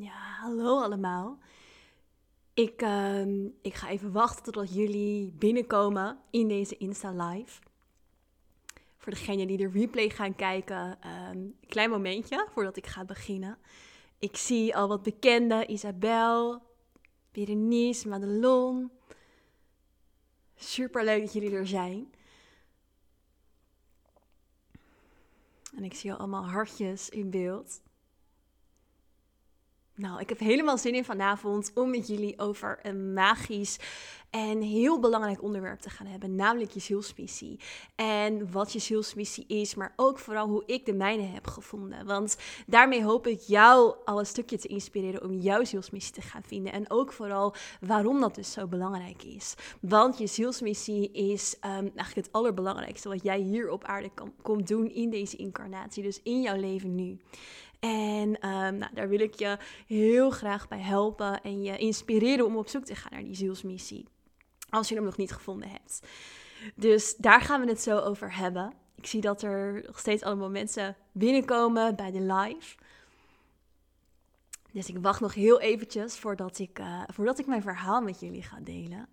Ja, hallo allemaal. Ik, ehm, ik ga even wachten totdat jullie binnenkomen in deze Insta Live. Voor degenen die de replay gaan kijken, um, klein momentje voordat ik ga beginnen. Ik zie al wat bekenden, Isabel, Berenice, Madelon. Super leuk dat jullie er zijn. En ik zie al allemaal hartjes in beeld. Nou, ik heb helemaal zin in vanavond om met jullie over een magisch en heel belangrijk onderwerp te gaan hebben, namelijk je zielsmissie. En wat je zielsmissie is, maar ook vooral hoe ik de mijne heb gevonden. Want daarmee hoop ik jou al een stukje te inspireren om jouw zielsmissie te gaan vinden. En ook vooral waarom dat dus zo belangrijk is. Want je zielsmissie is um, eigenlijk het allerbelangrijkste wat jij hier op aarde kan, komt doen in deze incarnatie. Dus in jouw leven nu. En um, nou, daar wil ik je heel graag bij helpen en je inspireren om op zoek te gaan naar die zielsmissie. Als je hem nog niet gevonden hebt. Dus daar gaan we het zo over hebben. Ik zie dat er nog steeds allemaal mensen binnenkomen bij de live. Dus ik wacht nog heel eventjes voordat ik, uh, voordat ik mijn verhaal met jullie ga delen.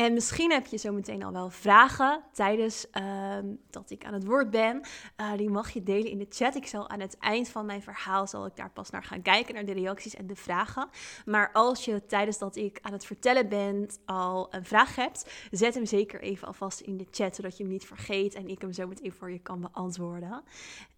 En misschien heb je zo meteen al wel vragen tijdens uh, dat ik aan het woord ben. Uh, die mag je delen in de chat. Ik zal aan het eind van mijn verhaal zal ik daar pas naar gaan kijken, naar de reacties en de vragen. Maar als je tijdens dat ik aan het vertellen ben al een vraag hebt, zet hem zeker even alvast in de chat, zodat je hem niet vergeet en ik hem zo meteen voor je kan beantwoorden.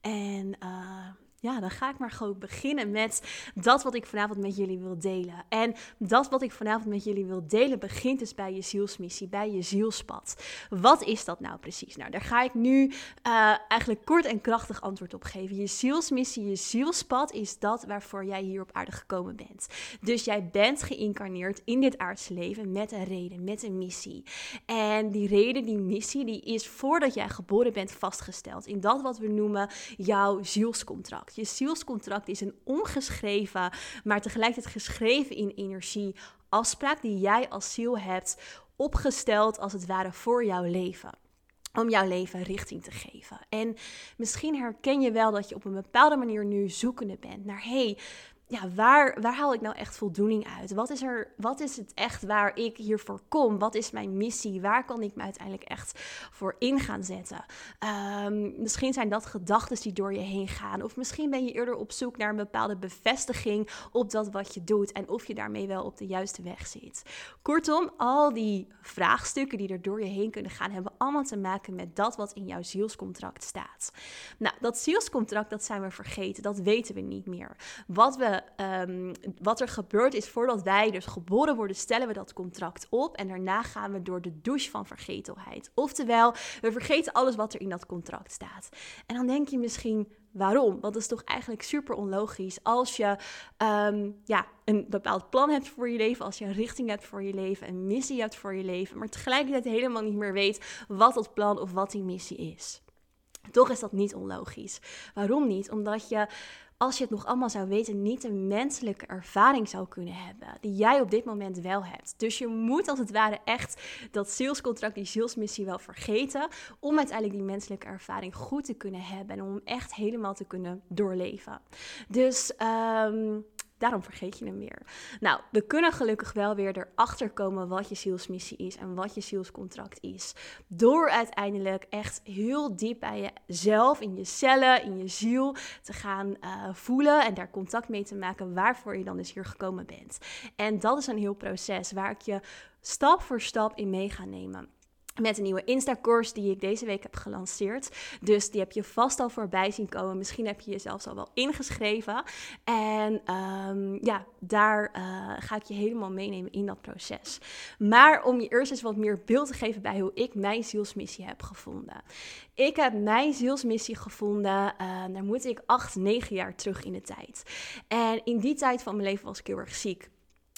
En uh, ja, dan ga ik maar gewoon beginnen met dat wat ik vanavond met jullie wil delen. En dat wat ik vanavond met jullie wil delen begint dus bij je zielsmissie, bij je zielspad. Wat is dat nou precies? Nou, daar ga ik nu uh, eigenlijk kort en krachtig antwoord op geven. Je zielsmissie, je zielspad is dat waarvoor jij hier op aarde gekomen bent. Dus jij bent geïncarneerd in dit aardse leven met een reden, met een missie. En die reden, die missie, die is voordat jij geboren bent vastgesteld in dat wat we noemen jouw zielscontract. Je zielscontract is een ongeschreven, maar tegelijkertijd geschreven in energie. Afspraak die jij als ziel hebt opgesteld als het ware voor jouw leven. Om jouw leven richting te geven. En misschien herken je wel dat je op een bepaalde manier nu zoekende bent naar hey, ja, waar, waar haal ik nou echt voldoening uit? Wat is, er, wat is het echt waar ik hiervoor kom? Wat is mijn missie? Waar kan ik me uiteindelijk echt voor in gaan zetten? Um, misschien zijn dat gedachten die door je heen gaan. Of misschien ben je eerder op zoek naar een bepaalde bevestiging op dat wat je doet. En of je daarmee wel op de juiste weg zit. Kortom, al die vraagstukken die er door je heen kunnen gaan, hebben allemaal te maken met dat wat in jouw zielscontract staat. Nou, dat zielscontract, dat zijn we vergeten. Dat weten we niet meer. Wat we um, wat er gebeurd is voordat wij dus geboren worden, stellen we dat contract op en daarna gaan we door de douche van vergetelheid. Oftewel, we vergeten alles wat er in dat contract staat. En dan denk je misschien, waarom? Want dat is toch eigenlijk super onlogisch als je um, ja, een bepaald plan hebt voor je leven, als je een richting hebt voor je leven, een missie hebt voor je leven, maar tegelijkertijd helemaal niet meer weet wat dat plan of wat die missie is. Toch is dat niet onlogisch. Waarom niet? Omdat je als je het nog allemaal zou weten, niet een menselijke ervaring zou kunnen hebben. Die jij op dit moment wel hebt. Dus je moet als het ware echt dat salescontract, die salesmissie wel vergeten. Om uiteindelijk die menselijke ervaring goed te kunnen hebben. En om echt helemaal te kunnen doorleven. Dus um, Daarom vergeet je hem weer. Nou, we kunnen gelukkig wel weer erachter komen wat je zielsmissie is en wat je zielscontract is. Door uiteindelijk echt heel diep bij jezelf, in je cellen, in je ziel te gaan uh, voelen en daar contact mee te maken waarvoor je dan dus hier gekomen bent. En dat is een heel proces waar ik je stap voor stap in mee ga nemen met een nieuwe Insta-course die ik deze week heb gelanceerd. Dus die heb je vast al voorbij zien komen. Misschien heb je jezelf al wel ingeschreven. En um, ja, daar uh, ga ik je helemaal meenemen in dat proces. Maar om je eerst eens wat meer beeld te geven bij hoe ik mijn zielsmissie heb gevonden. Ik heb mijn zielsmissie gevonden, uh, daar moet ik acht, negen jaar terug in de tijd. En in die tijd van mijn leven was ik heel erg ziek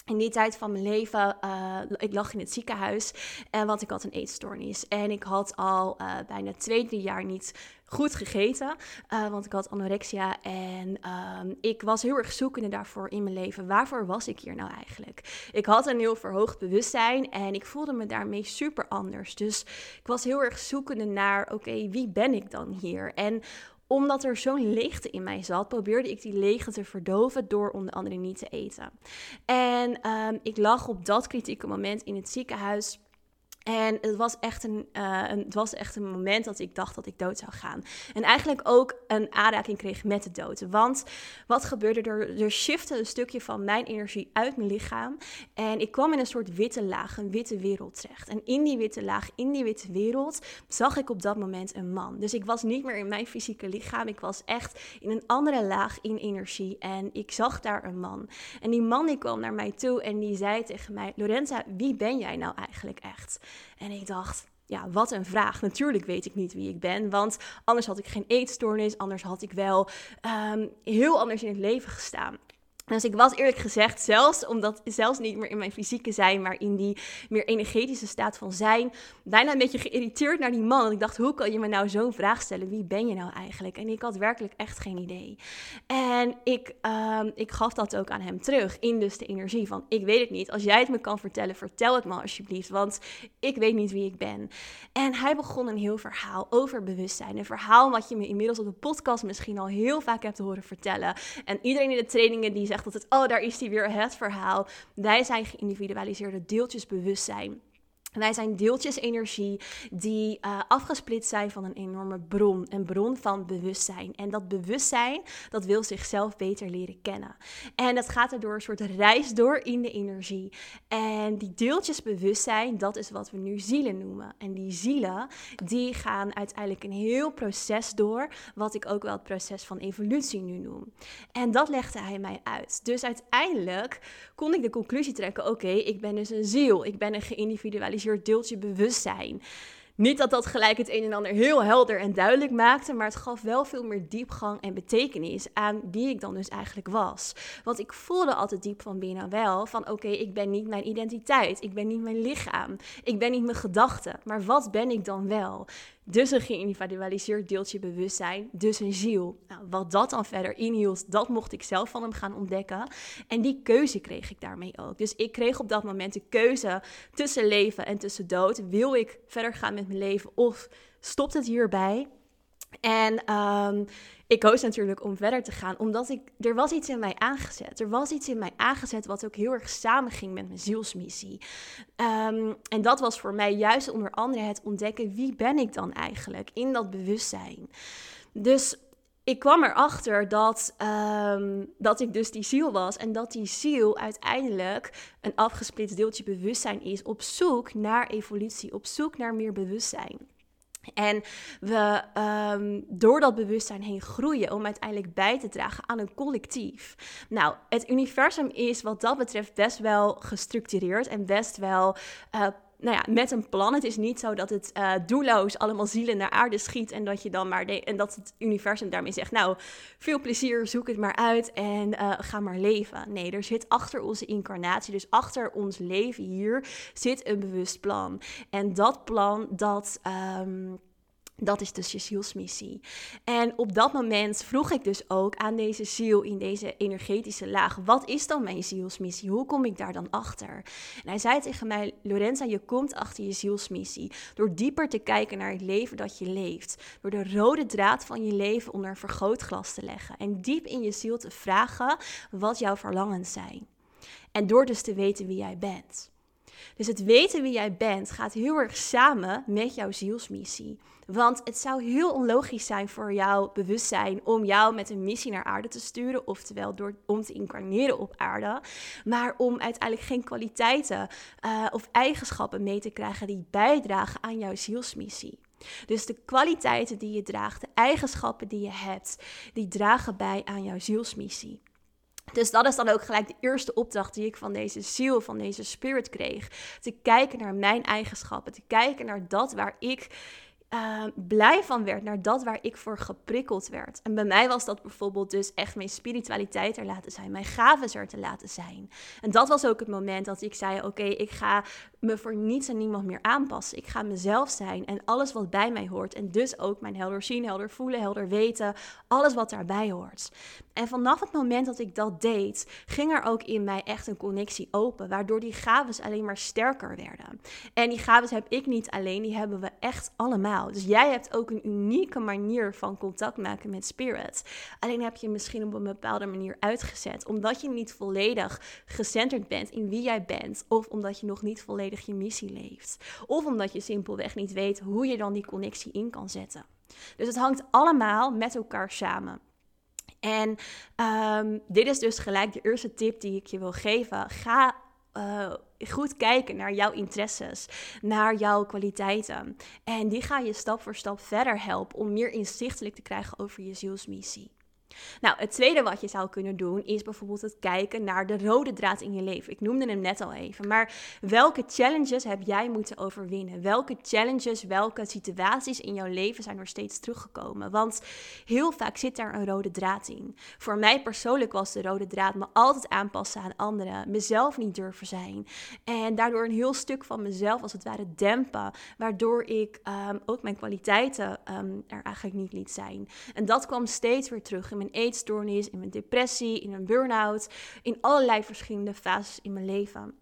in die tijd van mijn leven, uh, ik lag in het ziekenhuis, en want ik had een eetstoornis. En ik had al uh, bijna twee, drie jaar niet goed gegeten, uh, want ik had anorexia. En um, ik was heel erg zoekende daarvoor in mijn leven. Waarvoor was ik hier nou eigenlijk? Ik had een heel verhoogd bewustzijn en ik voelde me daarmee super anders. Dus ik was heel erg zoekende naar, oké, wie ben ik dan hier? En omdat er zo'n leegte in mij zat, probeerde ik die leegte te verdoven door onder andere niet te eten. En ehm, ik lag op dat kritieke moment in het ziekenhuis en het was, echt een, uh, een, het was echt een moment dat ik dacht dat ik dood zou gaan. En eigenlijk ook een aanraking kreeg met de dood. Want wat gebeurde er? Er shifte een stukje van mijn energie uit mijn lichaam. En ik kwam in een soort witte laag, een witte wereld terecht. En in die witte laag, in die witte wereld, zag ik op dat moment een man. Dus ik was niet meer in mijn fysieke lichaam. Ik was echt in een andere laag in energie. En ik zag daar een man. En die man die kwam naar mij toe en die zei tegen mij: Lorenza, wie ben jij nou eigenlijk echt? En ik dacht, ja, wat een vraag. Natuurlijk weet ik niet wie ik ben, want anders had ik geen eetstoornis, anders had ik wel um, heel anders in het leven gestaan. Dus ik was eerlijk gezegd, zelfs omdat zelfs niet meer in mijn fysieke zijn, maar in die meer energetische staat van zijn, bijna een beetje geïrriteerd naar die man. Want ik dacht, hoe kan je me nou zo'n vraag stellen? Wie ben je nou eigenlijk? En ik had werkelijk echt geen idee. En ik, um, ik gaf dat ook aan hem terug, in dus de energie van, ik weet het niet. Als jij het me kan vertellen, vertel het me alsjeblieft, want ik weet niet wie ik ben. En hij begon een heel verhaal over bewustzijn. Een verhaal wat je me inmiddels op de podcast misschien al heel vaak hebt horen vertellen. En iedereen in de trainingen die dat het, oh, daar is die weer het verhaal. Wij zijn geïndividualiseerde deeltjes bewustzijn. Wij zijn deeltjes energie die uh, afgesplitst zijn van een enorme bron, een bron van bewustzijn. En dat bewustzijn, dat wil zichzelf beter leren kennen. En dat gaat er door een soort reis door in de energie. En die deeltjes bewustzijn, dat is wat we nu zielen noemen. En die zielen, die gaan uiteindelijk een heel proces door, wat ik ook wel het proces van evolutie nu noem. En dat legde hij mij uit. Dus uiteindelijk kon ik de conclusie trekken, oké, ik ben dus een ziel, ik ben een geïndividualiseerd deeltje bewustzijn. Niet dat dat gelijk het een en ander heel helder en duidelijk maakte, maar het gaf wel veel meer diepgang en betekenis aan wie ik dan dus eigenlijk was. Want ik voelde altijd diep van binnen wel van oké, ik ben niet mijn identiteit, ik ben niet mijn lichaam, ik ben niet mijn gedachten, maar wat ben ik dan wel? Dus een geïndividualiseerd deeltje bewustzijn, dus een ziel. Nou, wat dat dan verder inhield, dat mocht ik zelf van hem gaan ontdekken. En die keuze kreeg ik daarmee ook. Dus ik kreeg op dat moment de keuze tussen leven en tussen dood. Wil ik verder gaan met mijn leven of stopt het hierbij? En um, ik koos natuurlijk om verder te gaan, omdat ik, er was iets in mij aangezet. Er was iets in mij aangezet wat ook heel erg samenging met mijn zielsmissie. Um, en dat was voor mij juist onder andere het ontdekken, wie ben ik dan eigenlijk in dat bewustzijn. Dus ik kwam erachter dat, um, dat ik dus die ziel was en dat die ziel uiteindelijk een afgesplitst deeltje bewustzijn is op zoek naar evolutie, op zoek naar meer bewustzijn. En we um, door dat bewustzijn heen groeien om uiteindelijk bij te dragen aan een collectief. Nou, het universum is wat dat betreft best wel gestructureerd en best wel uh, nou ja, met een plan. Het is niet zo dat het uh, doelloos allemaal zielen naar aarde schiet en dat je dan maar en dat het universum daarmee zegt: Nou, veel plezier, zoek het maar uit en uh, ga maar leven. Nee, er zit achter onze incarnatie, dus achter ons leven hier, zit een bewust plan. En dat plan, dat. Um, dat is dus je zielsmissie. En op dat moment vroeg ik dus ook aan deze ziel in deze energetische laag: wat is dan mijn zielsmissie? Hoe kom ik daar dan achter? En hij zei tegen mij: Lorenza, je komt achter je zielsmissie door dieper te kijken naar het leven dat je leeft, door de rode draad van je leven onder een vergrootglas te leggen en diep in je ziel te vragen wat jouw verlangens zijn. En door dus te weten wie jij bent. Dus het weten wie jij bent gaat heel erg samen met jouw zielsmissie. Want het zou heel onlogisch zijn voor jouw bewustzijn om jou met een missie naar aarde te sturen, oftewel door, om te incarneren op aarde, maar om uiteindelijk geen kwaliteiten uh, of eigenschappen mee te krijgen die bijdragen aan jouw zielsmissie. Dus de kwaliteiten die je draagt, de eigenschappen die je hebt, die dragen bij aan jouw zielsmissie. Dus dat is dan ook gelijk de eerste opdracht die ik van deze ziel, van deze spirit kreeg. Te kijken naar mijn eigenschappen, te kijken naar dat waar ik uh, blij van werd, naar dat waar ik voor geprikkeld werd. En bij mij was dat bijvoorbeeld dus echt mijn spiritualiteit er laten zijn, mijn gaven er te laten zijn. En dat was ook het moment dat ik zei: Oké, ik ga me voor niets en niemand meer aanpassen. Ik ga mezelf zijn en alles wat bij mij hoort. En dus ook mijn helder zien, helder voelen, helder weten, alles wat daarbij hoort. En vanaf het moment dat ik dat deed, ging er ook in mij echt een connectie open, waardoor die gaven alleen maar sterker werden. En die gaven heb ik niet alleen, die hebben we echt allemaal. Dus jij hebt ook een unieke manier van contact maken met spirit. Alleen heb je misschien op een bepaalde manier uitgezet, omdat je niet volledig gecenterd bent in wie jij bent, of omdat je nog niet volledig je missie leeft, of omdat je simpelweg niet weet hoe je dan die connectie in kan zetten. Dus het hangt allemaal met elkaar samen. En um, dit is dus gelijk de eerste tip die ik je wil geven. Ga uh, goed kijken naar jouw interesses, naar jouw kwaliteiten. En die gaan je stap voor stap verder helpen om meer inzichtelijk te krijgen over je zielsmissie. Nou, het tweede wat je zou kunnen doen is bijvoorbeeld het kijken naar de rode draad in je leven. Ik noemde hem net al even, maar welke challenges heb jij moeten overwinnen? Welke challenges, welke situaties in jouw leven zijn er steeds teruggekomen? Want heel vaak zit daar een rode draad in. Voor mij persoonlijk was de rode draad me altijd aanpassen aan anderen, mezelf niet durven zijn en daardoor een heel stuk van mezelf als het ware dempen, waardoor ik um, ook mijn kwaliteiten um, er eigenlijk niet liet zijn. En dat kwam steeds weer terug in mijn eetstoornis, in mijn depressie, in een burn-out, in allerlei verschillende fases in mijn leven.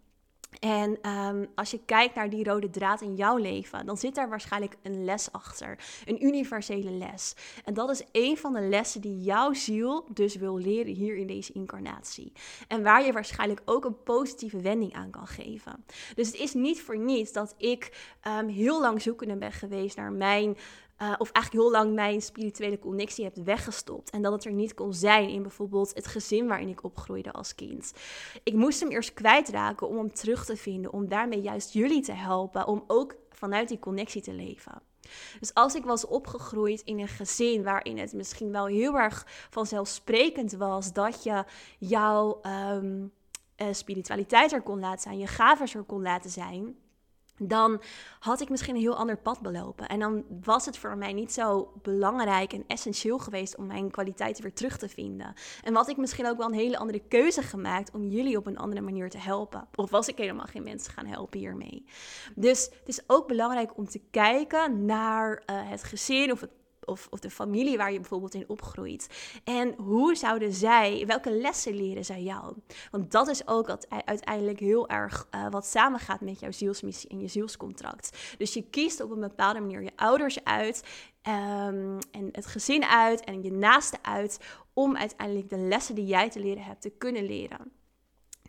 En um, als je kijkt naar die rode draad in jouw leven, dan zit daar waarschijnlijk een les achter. Een universele les. En dat is een van de lessen die jouw ziel dus wil leren hier in deze incarnatie. En waar je waarschijnlijk ook een positieve wending aan kan geven. Dus het is niet voor niets dat ik um, heel lang zoekende ben geweest naar mijn uh, of eigenlijk heel lang mijn spirituele connectie hebt weggestopt. En dat het er niet kon zijn in bijvoorbeeld het gezin waarin ik opgroeide als kind. Ik moest hem eerst kwijtraken om hem terug te vinden. Om daarmee juist jullie te helpen. Om ook vanuit die connectie te leven. Dus als ik was opgegroeid in een gezin waarin het misschien wel heel erg vanzelfsprekend was dat je jouw um, uh, spiritualiteit er kon laten zijn, je gaven er kon laten zijn dan had ik misschien een heel ander pad belopen. En dan was het voor mij niet zo belangrijk en essentieel geweest om mijn kwaliteiten weer terug te vinden. En had ik misschien ook wel een hele andere keuze gemaakt om jullie op een andere manier te helpen. Of was ik helemaal geen mensen gaan helpen hiermee. Dus het is ook belangrijk om te kijken naar uh, het gezin of het of, of de familie waar je bijvoorbeeld in opgroeit. En hoe zouden zij, welke lessen leren zij jou? Want dat is ook wat uiteindelijk heel erg uh, wat samengaat met jouw zielsmissie en je zielscontract. Dus je kiest op een bepaalde manier je ouders uit. Um, en het gezin uit en je naaste uit om uiteindelijk de lessen die jij te leren hebt te kunnen leren.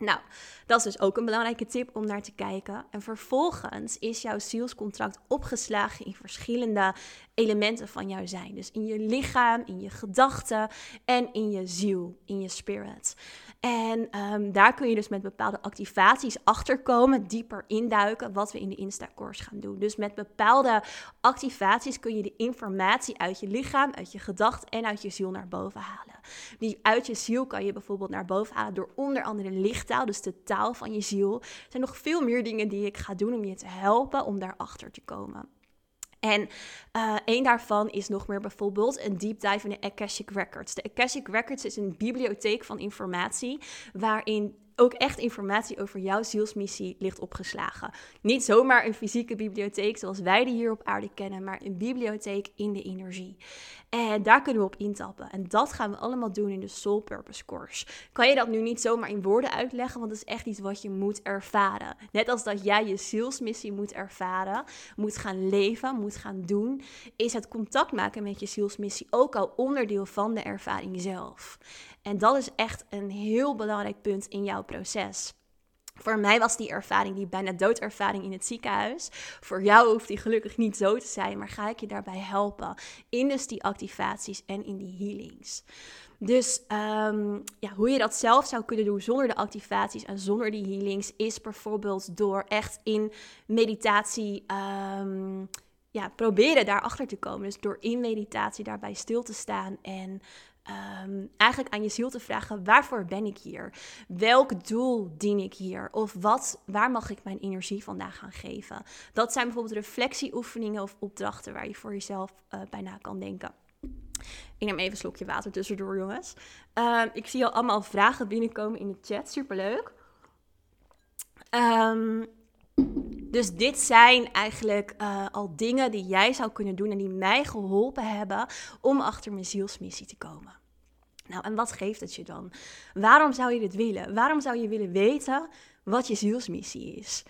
Nou, dat is dus ook een belangrijke tip om naar te kijken. En vervolgens is jouw zielscontract opgeslagen in verschillende elementen van jouw zijn. Dus in je lichaam, in je gedachten en in je ziel, in je spirit. En um, daar kun je dus met bepaalde activaties achterkomen, dieper induiken, wat we in de Insta-course gaan doen. Dus met bepaalde activaties kun je de informatie uit je lichaam, uit je gedachten en uit je ziel naar boven halen. Die uit je ziel kan je bijvoorbeeld naar boven halen door onder andere lichttaal, dus de taal van je ziel. Er zijn nog veel meer dingen die ik ga doen om je te helpen om daarachter te komen. En een daarvan is nog meer bijvoorbeeld een deep dive in de Akashic Records. De Akashic Records is een bibliotheek van informatie waarin ook echt informatie over jouw zielsmissie ligt opgeslagen. Niet zomaar een fysieke bibliotheek zoals wij die hier op aarde kennen, maar een bibliotheek in de energie. En daar kunnen we op intappen. En dat gaan we allemaal doen in de Soul Purpose Course. Kan je dat nu niet zomaar in woorden uitleggen, want het is echt iets wat je moet ervaren. Net als dat jij je zielsmissie moet ervaren, moet gaan leven, moet gaan doen, is het contact maken met je zielsmissie ook al onderdeel van de ervaring zelf. En dat is echt een heel belangrijk punt in jouw proces. Voor mij was die ervaring, die bijna doodervaring in het ziekenhuis. Voor jou hoeft die gelukkig niet zo te zijn, maar ga ik je daarbij helpen in dus die activaties en in die healings. Dus um, ja, hoe je dat zelf zou kunnen doen zonder de activaties en zonder die healings, is bijvoorbeeld door echt in meditatie. Um, ja, proberen daarachter te komen. Dus door in meditatie daarbij stil te staan en um, eigenlijk aan je ziel te vragen: waarvoor ben ik hier? Welk doel dien ik hier? Of wat, waar mag ik mijn energie vandaag gaan geven? Dat zijn bijvoorbeeld reflectieoefeningen of opdrachten waar je voor jezelf uh, bijna kan denken. Ik neem even een slokje water tussendoor, jongens. Uh, ik zie al allemaal vragen binnenkomen in de chat. Superleuk. Um, dus dit zijn eigenlijk uh, al dingen die jij zou kunnen doen en die mij geholpen hebben om achter mijn zielsmissie te komen. Nou, en wat geeft het je dan? Waarom zou je dit willen? Waarom zou je willen weten wat je zielsmissie is?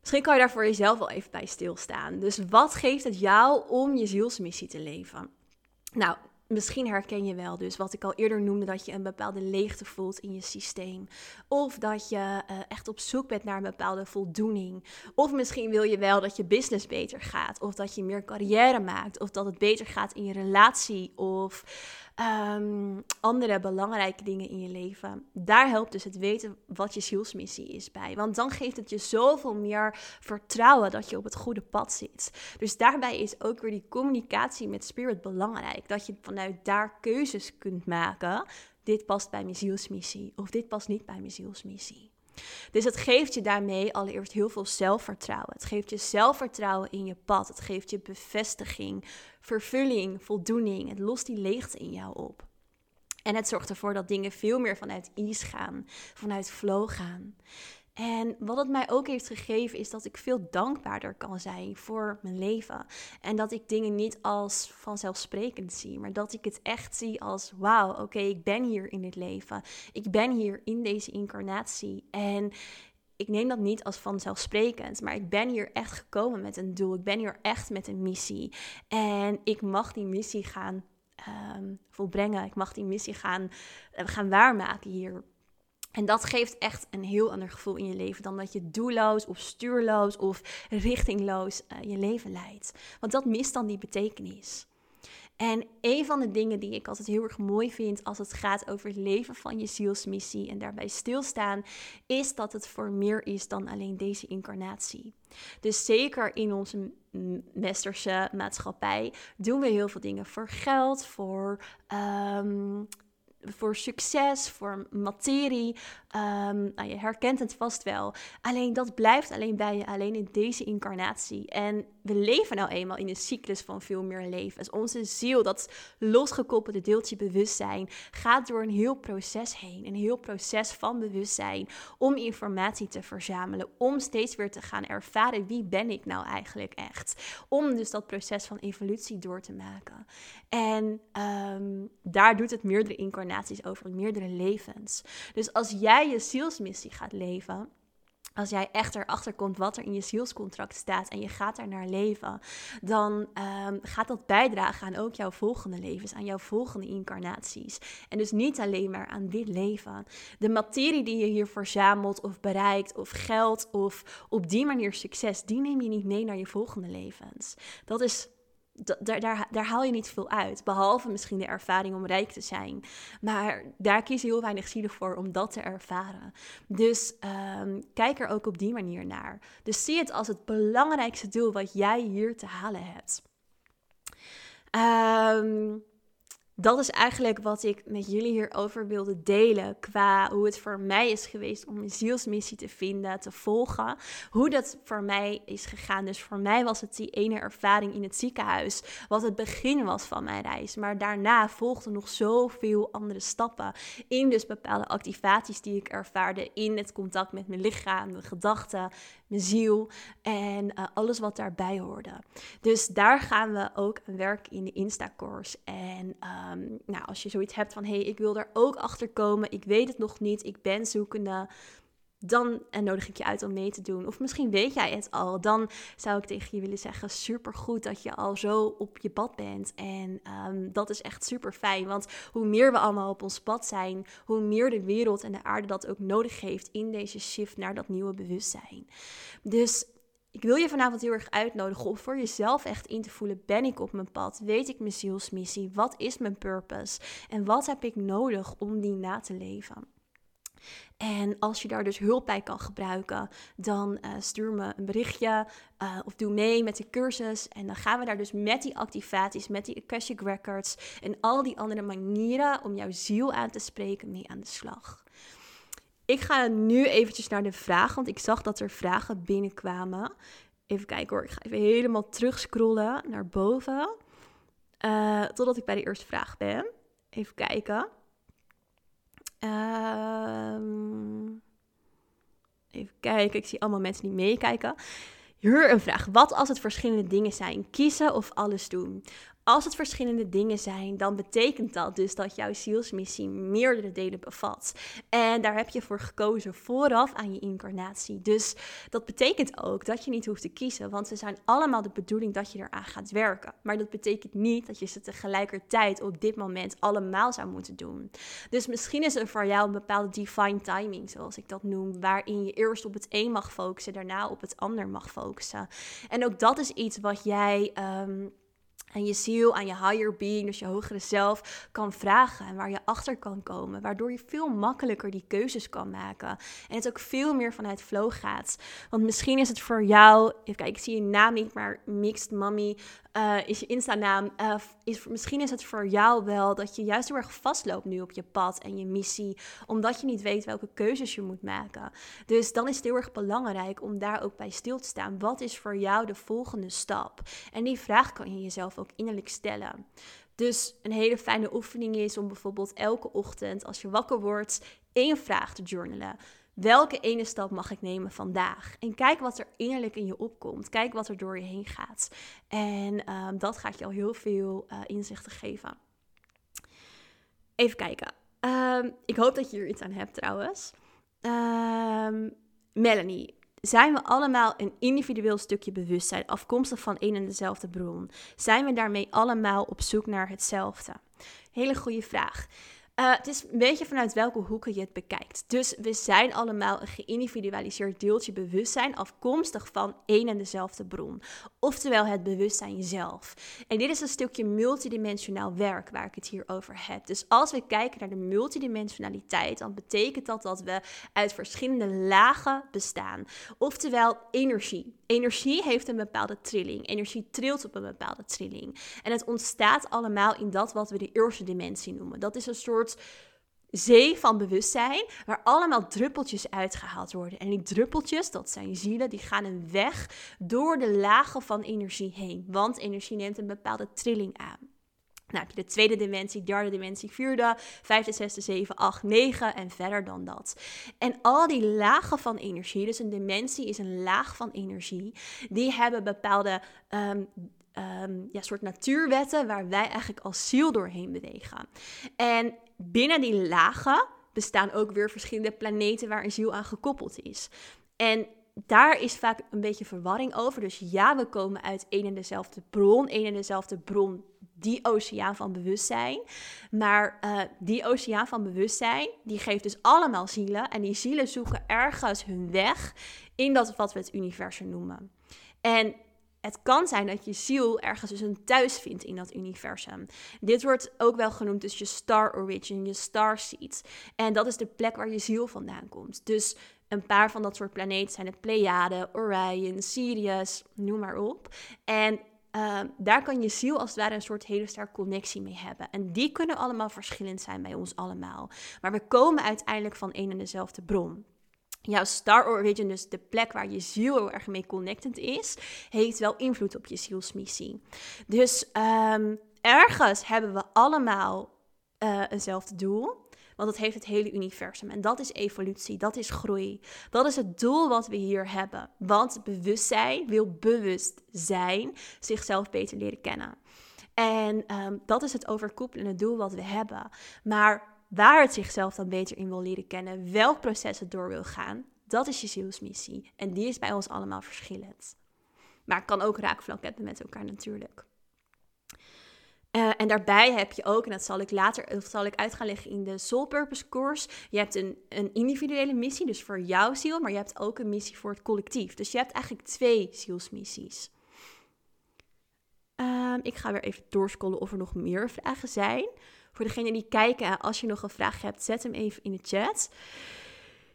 Misschien kan je daar voor jezelf wel even bij stilstaan. Dus wat geeft het jou om je zielsmissie te leven? Nou, Misschien herken je wel dus wat ik al eerder noemde, dat je een bepaalde leegte voelt in je systeem. Of dat je uh, echt op zoek bent naar een bepaalde voldoening. Of misschien wil je wel dat je business beter gaat. Of dat je meer carrière maakt. Of dat het beter gaat in je relatie. Of um, andere belangrijke dingen in je leven. Daar helpt dus het weten wat je zielsmissie is bij. Want dan geeft het je zoveel meer vertrouwen dat je op het goede pad zit. Dus daarbij is ook weer die communicatie met spirit belangrijk. Dat je vanuit daar keuzes kunt maken. Dit past bij mijn zielsmissie. Of dit past niet bij mijn zielsmissie. Dus het geeft je daarmee allereerst heel veel zelfvertrouwen. Het geeft je zelfvertrouwen in je pad. Het geeft je bevestiging, vervulling, voldoening. Het lost die leegte in jou op. En het zorgt ervoor dat dingen veel meer vanuit ease gaan, vanuit flow gaan. En wat het mij ook heeft gegeven is dat ik veel dankbaarder kan zijn voor mijn leven. En dat ik dingen niet als vanzelfsprekend zie, maar dat ik het echt zie als wauw, oké, ik ben hier in dit leven. Ik ben hier in deze incarnatie. En ik neem dat niet als vanzelfsprekend, maar ik ben hier echt gekomen met een doel. Ik ben hier echt met een missie. En ik mag die missie gaan um, volbrengen. Ik mag die missie gaan, uh, gaan waarmaken hier en dat geeft echt een heel ander gevoel in je leven dan dat je doelloos of stuurloos of richtingloos uh, je leven leidt. Want dat mist dan die betekenis. En een van de dingen die ik altijd heel erg mooi vind als het gaat over het leven van je zielsmissie en daarbij stilstaan, is dat het voor meer is dan alleen deze incarnatie. Dus zeker in onze westerse maatschappij doen we heel veel dingen voor geld, voor um, voor succes, voor materie. Um, nou, je herkent het vast wel. Alleen dat blijft alleen bij je, alleen in deze incarnatie. En we leven nou eenmaal in een cyclus van veel meer levens. Onze ziel, dat losgekoppelde deeltje bewustzijn, gaat door een heel proces heen. Een heel proces van bewustzijn om informatie te verzamelen. Om steeds weer te gaan ervaren wie ben ik nou eigenlijk echt. Om dus dat proces van evolutie door te maken. En um, daar doet het meerdere incarnaties over, meerdere levens. Dus als jij je zielsmissie gaat leven als jij echt erachter komt wat er in je zielscontract staat en je gaat daar naar leven, dan um, gaat dat bijdragen aan ook jouw volgende levens, aan jouw volgende incarnaties. En dus niet alleen maar aan dit leven. De materie die je hier verzamelt of bereikt, of geld of op die manier succes, die neem je niet mee naar je volgende levens. Dat is daar, daar, daar haal je niet veel uit. Behalve misschien de ervaring om rijk te zijn. Maar daar kiezen heel weinig zielen voor om dat te ervaren. Dus um, kijk er ook op die manier naar. Dus zie het als het belangrijkste doel wat jij hier te halen hebt. Um, dat is eigenlijk wat ik met jullie hierover wilde delen. Qua hoe het voor mij is geweest om mijn zielsmissie te vinden, te volgen. Hoe dat voor mij is gegaan. Dus voor mij was het die ene ervaring in het ziekenhuis. Wat het begin was van mijn reis. Maar daarna volgden nog zoveel andere stappen. In dus bepaalde activaties die ik ervaarde. In het contact met mijn lichaam, mijn gedachten, mijn ziel en uh, alles wat daarbij hoorde. Dus daar gaan we ook aan werken in de Insta-course. En um, nou, als je zoiets hebt van, hé, hey, ik wil daar ook achter komen, ik weet het nog niet, ik ben zoekende, dan nodig ik je uit om mee te doen. Of misschien weet jij het al. Dan zou ik tegen je willen zeggen: super goed dat je al zo op je pad bent. En um, dat is echt super fijn. Want hoe meer we allemaal op ons pad zijn, hoe meer de wereld en de aarde dat ook nodig heeft in deze shift naar dat nieuwe bewustzijn. Dus ik wil je vanavond heel erg uitnodigen om voor jezelf echt in te voelen: ben ik op mijn pad? Weet ik mijn zielsmissie? Wat is mijn purpose? En wat heb ik nodig om die na te leven? En als je daar dus hulp bij kan gebruiken, dan uh, stuur me een berichtje uh, of doe mee met de cursus. En dan gaan we daar dus met die activaties, met die Akashic Records en al die andere manieren om jouw ziel aan te spreken mee aan de slag. Ik ga nu eventjes naar de vragen, want ik zag dat er vragen binnenkwamen. Even kijken hoor, ik ga even helemaal terugscrollen naar boven. Uh, totdat ik bij de eerste vraag ben. Even kijken. Ehm, even kijken, ik zie allemaal mensen die meekijken. Hier een vraag. Wat als het verschillende dingen zijn? Kiezen of alles doen? Als het verschillende dingen zijn, dan betekent dat dus dat jouw zielsmissie meerdere delen bevat. En daar heb je voor gekozen vooraf aan je incarnatie. Dus dat betekent ook dat je niet hoeft te kiezen, want ze zijn allemaal de bedoeling dat je eraan gaat werken. Maar dat betekent niet dat je ze tegelijkertijd op dit moment allemaal zou moeten doen. Dus misschien is er voor jou een bepaalde divine timing, zoals ik dat noem, waarin je eerst op het een mag focussen, daarna op het ander mag focussen. En ook dat is iets wat jij. Ehm, en je ziel, aan je higher being, dus je hogere zelf, kan vragen en waar je achter kan komen. Waardoor je veel makkelijker die keuzes kan maken. En het ook veel meer vanuit flow gaat. Want misschien is het voor jou, even kijken, ik zie je naam niet, maar Mixed Mommy uh, is je Insta-naam. Uh, is, misschien is het voor jou wel dat je juist heel erg vastloopt nu op je pad en je missie, omdat je niet weet welke keuzes je moet maken. Dus dan is het heel erg belangrijk om daar ook bij stil te staan. Wat is voor jou de volgende stap? En die vraag kan je jezelf ook innerlijk stellen. Dus een hele fijne oefening is om bijvoorbeeld elke ochtend als je wakker wordt één vraag te journalen. Welke ene stap mag ik nemen vandaag? En kijk wat er innerlijk in je opkomt. Kijk wat er door je heen gaat. En ehm, dat gaat je al heel veel uh, inzichten geven. Even kijken. Ehm, ik hoop dat je hier iets aan hebt trouwens. Ehm, Melanie, zijn we allemaal een individueel stukje bewustzijn afkomstig van één en dezelfde bron? Zijn we daarmee allemaal op zoek naar hetzelfde? Hele goede vraag. Uh, het is een beetje vanuit welke hoeken je het bekijkt. Dus we zijn allemaal een geïndividualiseerd deeltje bewustzijn afkomstig van één en dezelfde bron. Oftewel het bewustzijn zelf. En dit is een stukje multidimensionaal werk waar ik het hier over heb. Dus als we kijken naar de multidimensionaliteit, dan betekent dat dat we uit verschillende lagen bestaan. Oftewel energie. Energie heeft een bepaalde trilling. Energie trilt op een bepaalde trilling. En het ontstaat allemaal in dat wat we de eerste dimensie noemen. Dat is een soort zee van bewustzijn, waar allemaal druppeltjes uitgehaald worden. En die druppeltjes, dat zijn zielen, die gaan een weg door de lagen van energie heen. Want energie neemt een bepaalde trilling aan. Nou heb je de tweede dimensie, derde dimensie, vierde, vijfde, zesde, zeven, acht, negen en verder dan dat. En al die lagen van energie, dus een dimensie is een laag van energie, die hebben bepaalde um, um, ja, soort natuurwetten waar wij eigenlijk als ziel doorheen bewegen. En binnen die lagen bestaan ook weer verschillende planeten waar een ziel aan gekoppeld is. En daar is vaak een beetje verwarring over. Dus ja, we komen uit één en dezelfde bron, één en dezelfde bron die oceaan van bewustzijn. Maar uh, die oceaan van bewustzijn, die geeft dus allemaal zielen. En die zielen zoeken ergens hun weg in dat wat we het universum noemen. En het kan zijn dat je ziel ergens dus een thuis vindt in dat universum. Dit wordt ook wel genoemd dus je star origin, je star seed. En dat is de plek waar je ziel vandaan komt. Dus een paar van dat soort planeten zijn het Pleiade, Orion, Sirius, noem maar op. En Ehm, daar kan je ziel als het ware een soort hele sterke connectie mee hebben. En die kunnen allemaal verschillend zijn bij ons allemaal. Maar we komen uiteindelijk van één en dezelfde bron. Jouw star origin, dus de plek waar je ziel heel erg mee connected is, heeft wel invloed op je zielsmissie. Dus um, ergens hebben we allemaal uh, eenzelfde doel. Want het heeft het hele universum. En dat is evolutie, dat is groei. Dat is het doel wat we hier hebben. Want bewustzijn wil bewust zijn, zichzelf beter leren kennen. En ehm, dat is het overkoepelende doel wat we hebben. Maar waar het zichzelf dan beter in wil leren kennen, welk proces het door wil gaan, dat is je zielsmissie. En die is bij ons allemaal verschillend. Maar kan ook raakvlak hebben met elkaar natuurlijk. Uh, en daarbij heb je ook, en dat zal ik later of zal ik uit gaan leggen in de Soul Purpose course. Je hebt een, een individuele missie, dus voor jouw ziel, maar je hebt ook een missie voor het collectief. Dus je hebt eigenlijk twee zielsmissies. Um, ik ga weer even doorscrollen of er nog meer vragen zijn. Voor degenen die kijken, als je nog een vraag hebt, zet hem even in de chat.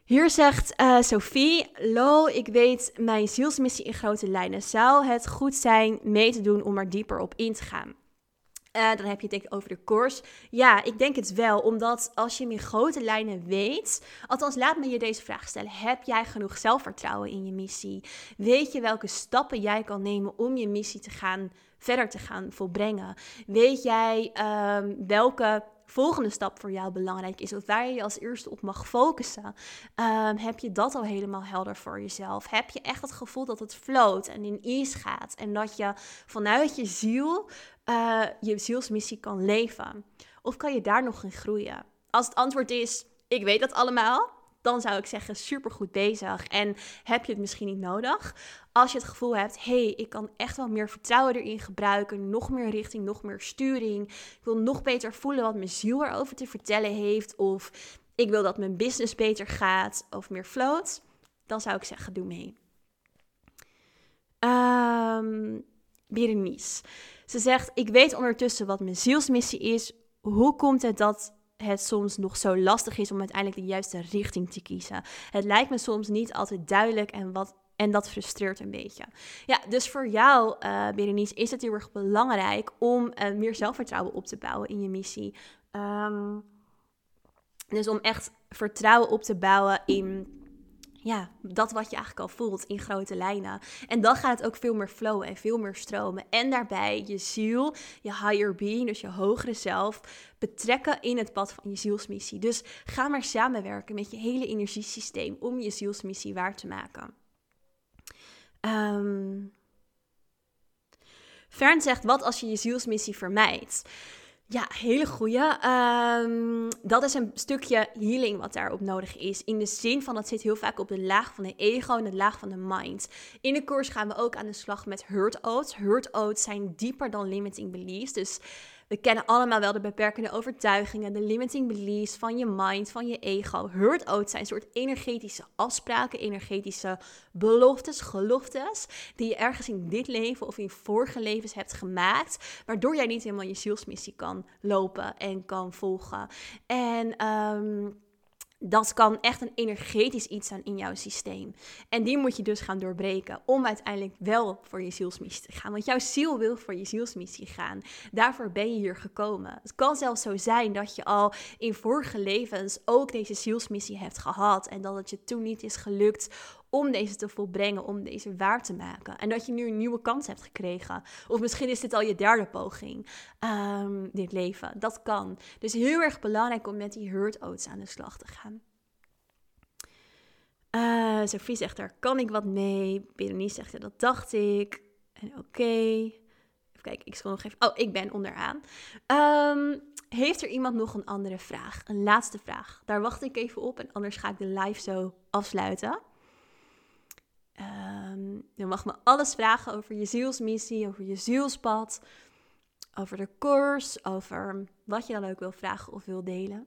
Hier zegt uh, Sophie, Lo, ik weet mijn zielsmissie in grote lijnen. Zou het goed zijn mee te doen om er dieper op in te gaan? Uh, dan heb je het over de course. Ja, ik denk het wel. Omdat als je hem in grote lijnen weet. Althans, laat me je deze vraag stellen. Heb jij genoeg zelfvertrouwen in je missie? Weet je welke stappen jij kan nemen om je missie te gaan verder te gaan volbrengen? Weet jij um, welke volgende stap voor jou belangrijk is, of waar je je als eerste op mag focussen, um, heb je dat al helemaal helder voor jezelf? Heb je echt het gevoel dat het float en in ease gaat en dat je vanuit je ziel uh, je zielsmissie kan leven? Of kan je daar nog in groeien? Als het antwoord is, ik weet dat allemaal, dan zou ik zeggen, supergoed bezig. En heb je het misschien niet nodig? Als je het gevoel hebt, hey, ik kan echt wel meer vertrouwen erin gebruiken, nog meer richting, nog meer sturing. Ik wil nog beter voelen wat mijn ziel erover te vertellen heeft. Of ik wil dat mijn business beter gaat of meer float. Dan zou ik zeggen, doe mee. Um, Berenice. Ze zegt, ik weet ondertussen wat mijn zielsmissie is. Hoe komt het dat het soms nog zo lastig is om uiteindelijk de juiste richting te kiezen? Het lijkt me soms niet altijd duidelijk en wat en dat frustreert een beetje. Ja, dus voor jou, uh, Berenice, is het heel erg belangrijk om uh, meer zelfvertrouwen op te bouwen in je missie. Um, dus om echt vertrouwen op te bouwen in ja, dat wat je eigenlijk al voelt in grote lijnen. En dan gaat het ook veel meer flowen en veel meer stromen. En daarbij je ziel, je higher being, dus je hogere zelf, betrekken in het pad van je zielsmissie. Dus ga maar samenwerken met je hele energiesysteem om je zielsmissie waar te maken. Um, Fern zegt, wat als je je zielsmissie vermijdt? Ja, hele goeie. Um, dat is een stukje healing wat daarop nodig is. In de zin van dat zit heel vaak op de laag van de ego en de laag van de mind. In de koers gaan we ook aan de slag met hurt oats. Hurt oats zijn dieper dan limiting beliefs. Dus we kennen allemaal wel de beperkende overtuigingen, de limiting beliefs van je mind, van je ego. Hurt out zijn soort energetische afspraken, energetische beloftes, geloftes, die je ergens in dit leven of in vorige levens hebt gemaakt, waardoor jij niet helemaal je zielsmissie kan lopen en kan volgen. En um, dat kan echt een energetisch iets zijn in jouw systeem. En die moet je dus gaan doorbreken om uiteindelijk wel voor je zielsmissie te gaan. Want jouw ziel wil voor je zielsmissie gaan. Daarvoor ben je hier gekomen. Het kan zelfs zo zijn dat je al in vorige levens ook deze zielsmissie hebt gehad. En dat het je toen niet is gelukt om deze te volbrengen, om deze waar te maken. En dat je nu een nieuwe kans hebt gekregen. Of misschien is dit al je derde poging, um, dit leven. Dat kan. Dus heel erg belangrijk om met die hurt aan de slag te gaan. Uh, Sophie zegt er, kan ik wat mee? Berenice zegt er, dat dacht ik. En oké. Even kijken, ik scroll nog even. Oh, ik ben onderaan. Um, heeft er iemand nog een andere vraag? Een laatste vraag. Daar wacht ik even op en anders ga ik de live zo afsluiten. Um, je mag me alles vragen over je zielsmissie, over je zielspad, over de koers, over wat je dan ook wil vragen of wil delen.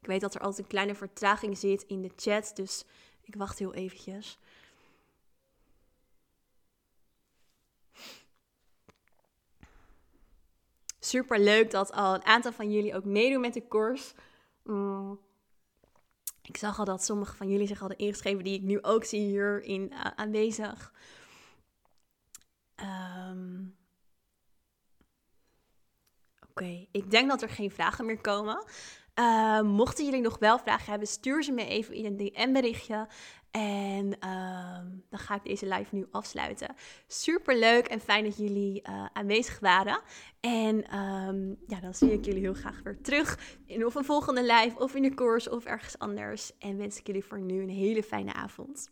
Ik weet dat er altijd een kleine vertraging zit in de chat, dus ik wacht heel eventjes. Super leuk dat al een aantal van jullie ook meedoen met de koers. Mm. Ik zag al dat sommige van jullie zich hadden ingeschreven, die ik nu ook zie hierin uh, aanwezig. Um, Oké, ik denk dat er geen vragen meer komen. Uh, mochten jullie nog wel vragen hebben, stuur ze me even in een DM-berichtje. En uh, dan ga ik deze live nu afsluiten. Super leuk en fijn dat jullie uh, aanwezig waren. En um, ja, dan zie ik jullie heel graag weer terug in of een volgende live, of in de koers, of ergens anders. En wens ik jullie voor nu een hele fijne avond.